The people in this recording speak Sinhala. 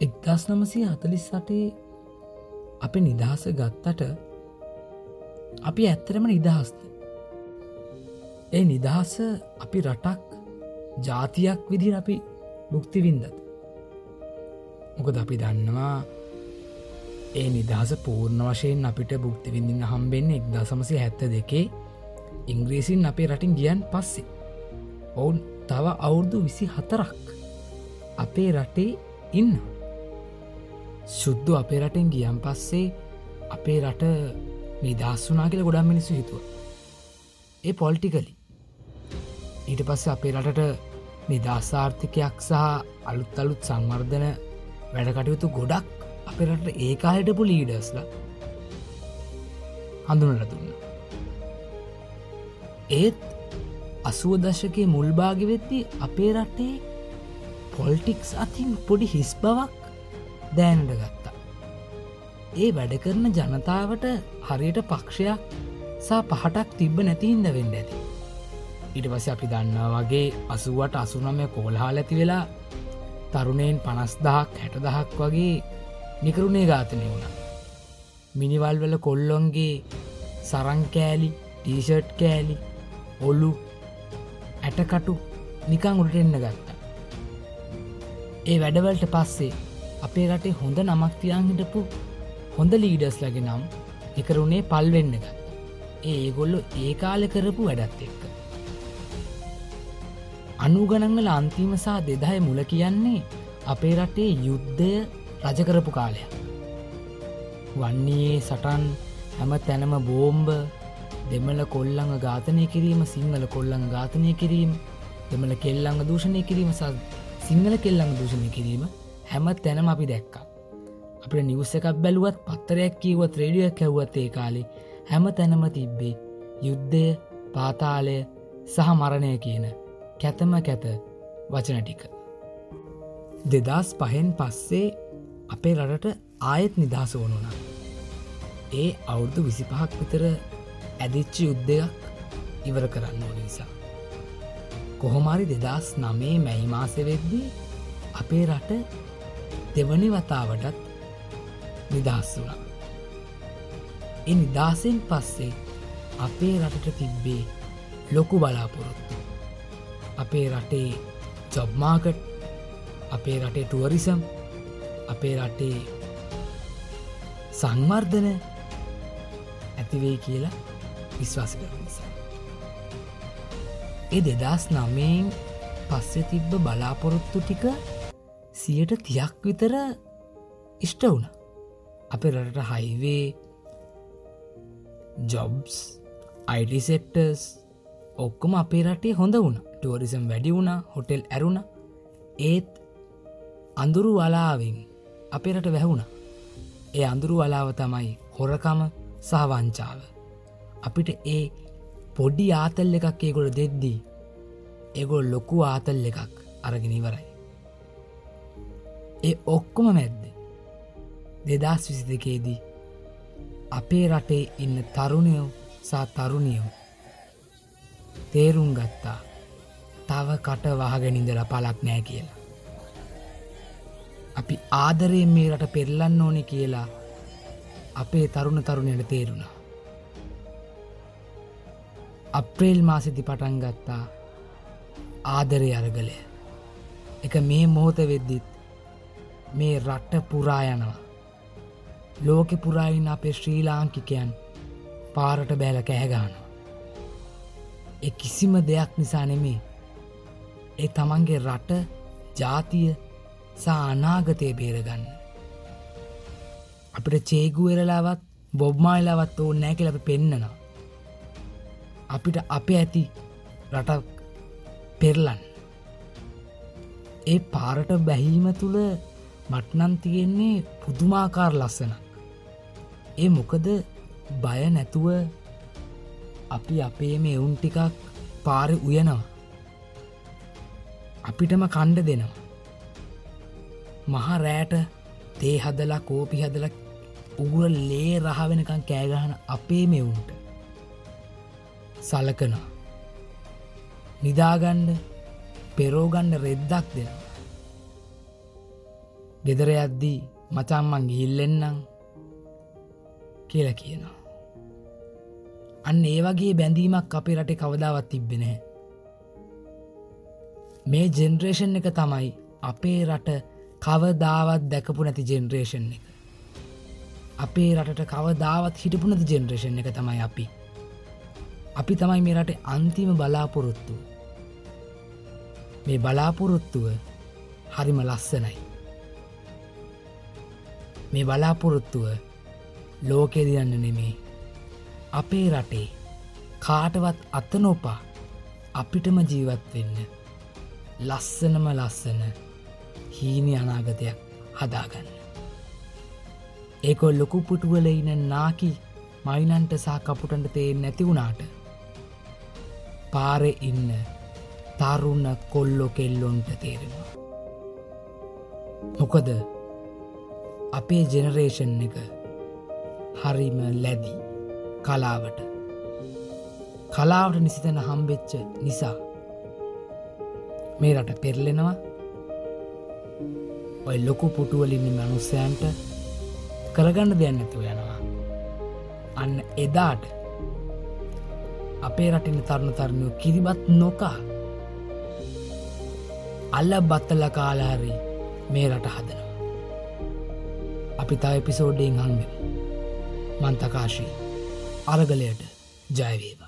එක්දස් නමසය හතලිස් සටේ අපි නිදහස ගත්තට අපි ඇත්තරම නිදහස්ත ඒ නිදහස අපි රටක් ජාතියක් විදිර අපි බුක්තිවින්දත් මොකද අපි දන්නවා ඒ නිදහස පූර්ණ වශයෙන් අපිට බුක්තිවිඳන්න හම්බෙන්න එක්දා සමසය හැත්ත දෙකේ ඉංග්‍රීසින් අපේ රටින් ගියන් පස්සේ. ඔවුන් තව අවුරුදු විසි හතරක් අපේ රටේ ඉන්න සුද්දු අපේ රටෙන් ගියම් පස්සේ අපේ රට නිදස් වනා කියල ගොඩම් මිනිස්සු හිතුව. ඒ පොල්ටිකලි ඊට පස්ස අපේ රටට නිදස්සාර්ථිකයක් සහ අලුත් අලුත් සංවර්ධන වැඩකටයුතු ගොඩක් අපරට ඒකාහිටපු ලීඩස්ල හඳුනල දුන්න. ඒත් අසුව දශකයේ මුල්භාගවෙත්ති අපේ රටේ පොල්ටික්ස් අතින් පොඩි හිස් බවක් දෑනට ගත්තා. ඒ වැඩ කරන ජනතාවට හරියට පක්ෂයක් සා පහටක් තිබ්බ නැතිහින්ද වෙන්න ඇති. ඉට පස අපි දන්නා වගේ අසුවට අසුනමය කෝල්හා ඇති වෙලා තරුණයෙන් පනස්දහක් හැටදහක් වගේ නිකරුණේ ඝාතනය වුණ. මිනිවල් වල කොල්ලොන්ගේ සරංකෑලි ටීෂට් කෑලි ඔල්ලු ඇටකටු නිකං උට එන්න ගත්තා. ඒ වැඩවලට පස්සේ අපේ රටේ හොඳ නමක්තියන් හිටපු හොඳ ලීඩස් ලගේ නම් එකරුණේ පල්වෙන්න ගත්. ඒ ඒගොල්ලො ඒ කාලෙ කරපු වැඩත් එක්ක. අනුගණන්වල අන්තිම සහ දෙදහය මුල කියන්නේ අපේ රටේ යුද්ධය රජකරපු කාලයක්. වන්නේ සටන් හැම තැනම බෝම්බ දෙමල කොල්ලඟ ඝාතනය කිරීම සිංහල කොල්ලඟ ඝාතනය කිරීම දෙමල කෙල්ලඟ දූෂණය කිරීම සල් සිංහල කෙල්ලඟ දූෂණය කිරීම හැම තැනම අපි දැක්කා. අපට නිවස එකක් බැලුවත් පත්තරයක් කීවත් රේඩියක් ඇව්වත් ඒ කාලේ හැම තැනම තිබ්බේ යුද්ධය පාතාලය සහ මරණය කියන කැතම කැත වචන ටික. දෙදස් පහෙන් පස්සේ අපේ රටට ආයෙත් නිදහස වනුනා. ඒ අවුරුදු විසිපහක් විතර ඇදිච්චි යුද්ධයක් ඉවර කරන්න ඕන නිසා. කොහොමරි දෙදස් නමේ මැයි මාසවෙද්දී අපේ රට දෙවනි වතාවටත් නිදහස් වුණා. එ නිදහසෙන් පස්සේ අපේ රටට තිබ්බේ ලොකු බලාපොරොත්තු. අපේ රටේ ජොබ්මාකට් අපේ රටේ ටුවරිසම් අපේ රටේ සංවර්ධන ඇතිවේ කියලා විශ්වාස කර නිසා. ඒ දෙදස් නමයෙන් පස්සෙ තිබ්බ බලාපොරොත්තු ටික සියට තියක් විතර ඉෂ්ට වුණ. අප රට හයිවේ ජොබ්ස් අයිඩිසෙක්ටර්ස් ඔක්කොම අපේ රටේ හොඳ වුණ. ටුවරිසම් වැඩි වුණ හොටෙල් ඇරුණ. ඒත් අඳුරු වලාවෙන් අපේ රට වැැහුණ. ඒ අඳුරු වලාව තමයි හොරකම සහවංචාව අපිට ඒ පොඩ්ඩි ආතල් එකක් ඒගොල දෙද්දී ඒගොල් ලොකු ආතල් එකක් අරගෙන ඉවරයි. ඒ ඔක්කොම මැද්ද දෙදස් විසි දෙකේදී අපේ රටේ ඉන්න තරුණයෝ සා තරුණියෝ තේරුම් ගත්තා තව කට වහගෙනින්දල පලක් නෑ කියලා. අපි ආදරයෙන් මේ රට පෙරලන්න ඕනෙ කියලා අපේ තරුණ තරුණයට තේරුණා. අප්‍රේල් මාසිති පටන් ගත්තා ආදරය අරගලය එක මේ මොහොත වෙද්දිත් මේ රට්ට පුරා යනවා. ලෝකෙ පුරායින්න අපේ ශ්‍රී ලාංකිකයන් පාරට බෑල කෑගානවා එ කිසිම දෙයක් නිසා නෙමේ ඒ තමන්ගේ රට ජාතිය සා අනාගතය බේරගන්න. අපිට චේගුවරලාවත් බොබ්මායිලාවත් ඕ නෑ කියල අප පෙන්න්නනවා අපිට අප ඇති රටක් පෙරලන් ඒ පාරට බැහීම තුළ මට්නන් තියෙන්නේ පුදුමාකාර ලස්සනක්. ඒ මොකද බය නැතුව අපි අපේ මේ එවුන් ටිකක් පාර උයනවා. අපිටම කණ්ඩ දෙනවා. මහ රෑට තේ හදලා කෝපි හදල උගුර ලේ රහවෙනකං කෑගහන අපේ මෙවුන්ට සලකනවා. නිදාගණ්ඩ පෙරෝගණ්ඩ රෙද්දක් දෙනවා. ගෙදර යද්දී මචම්මන් ගිල්ලෙන්නම් කියල කියනවා. අන්න ඒ වගේ බැඳීමක් අපේ රටේ කවදාවත් තිබෙනෑ. මේ ජෙනරේෂන් එක තමයි අපේ රට කවදාවත් දැකපු නැති ජෙනරේෂන් එක. අපේ රටට කවදාවත් හිටපු නැති ජෙනරේෂන් එක තමයි අපි. අපි තමයි මේ රට අන්තිම බලාපොරොත්තුව. මේ බලාපොරොත්තුව හරිම ලස්සනයි. මේ බලාපොරොත්තුව ලෝකෙ දියන්න නෙමේ අපේ රටේ කාටවත් අත්තනෝපා අපිටම ජීවත් වෙන්න ලස්සනම ලස්සන හීනි අනාගතයක් හදාගන්න. ඒකොල් ලොකු පුටුවල ඉන නාකි මයිනන්ට සහ කපුටන්ට තේ නැතිවුණාට පාරෙ ඉන්න තරුන්න කොල්ලො කෙල්ලොන්ට තේරෙනවා. මොකද අපේ ජෙනරේෂන් එක හරිම ලැදී කලාවට. කලාවට නිසිතන හම්බෙච්ච නිසා මේ රට පෙරලෙනවා. ඔය ලොකු පුටුවලින්න මනුස්සයන්ට කරගන්න දෙයන්න ඇතු යනවා. අන්න එදාට අපේ රටින තරුණ තරණය කිරිබත් නොකා අල්ල බත්තල කාලාරි මේ රට හදනවා. අපි තා එපිසෝඩ්ඩෙන් හංග මන්තකාශී අරගලයට ජයවේවා.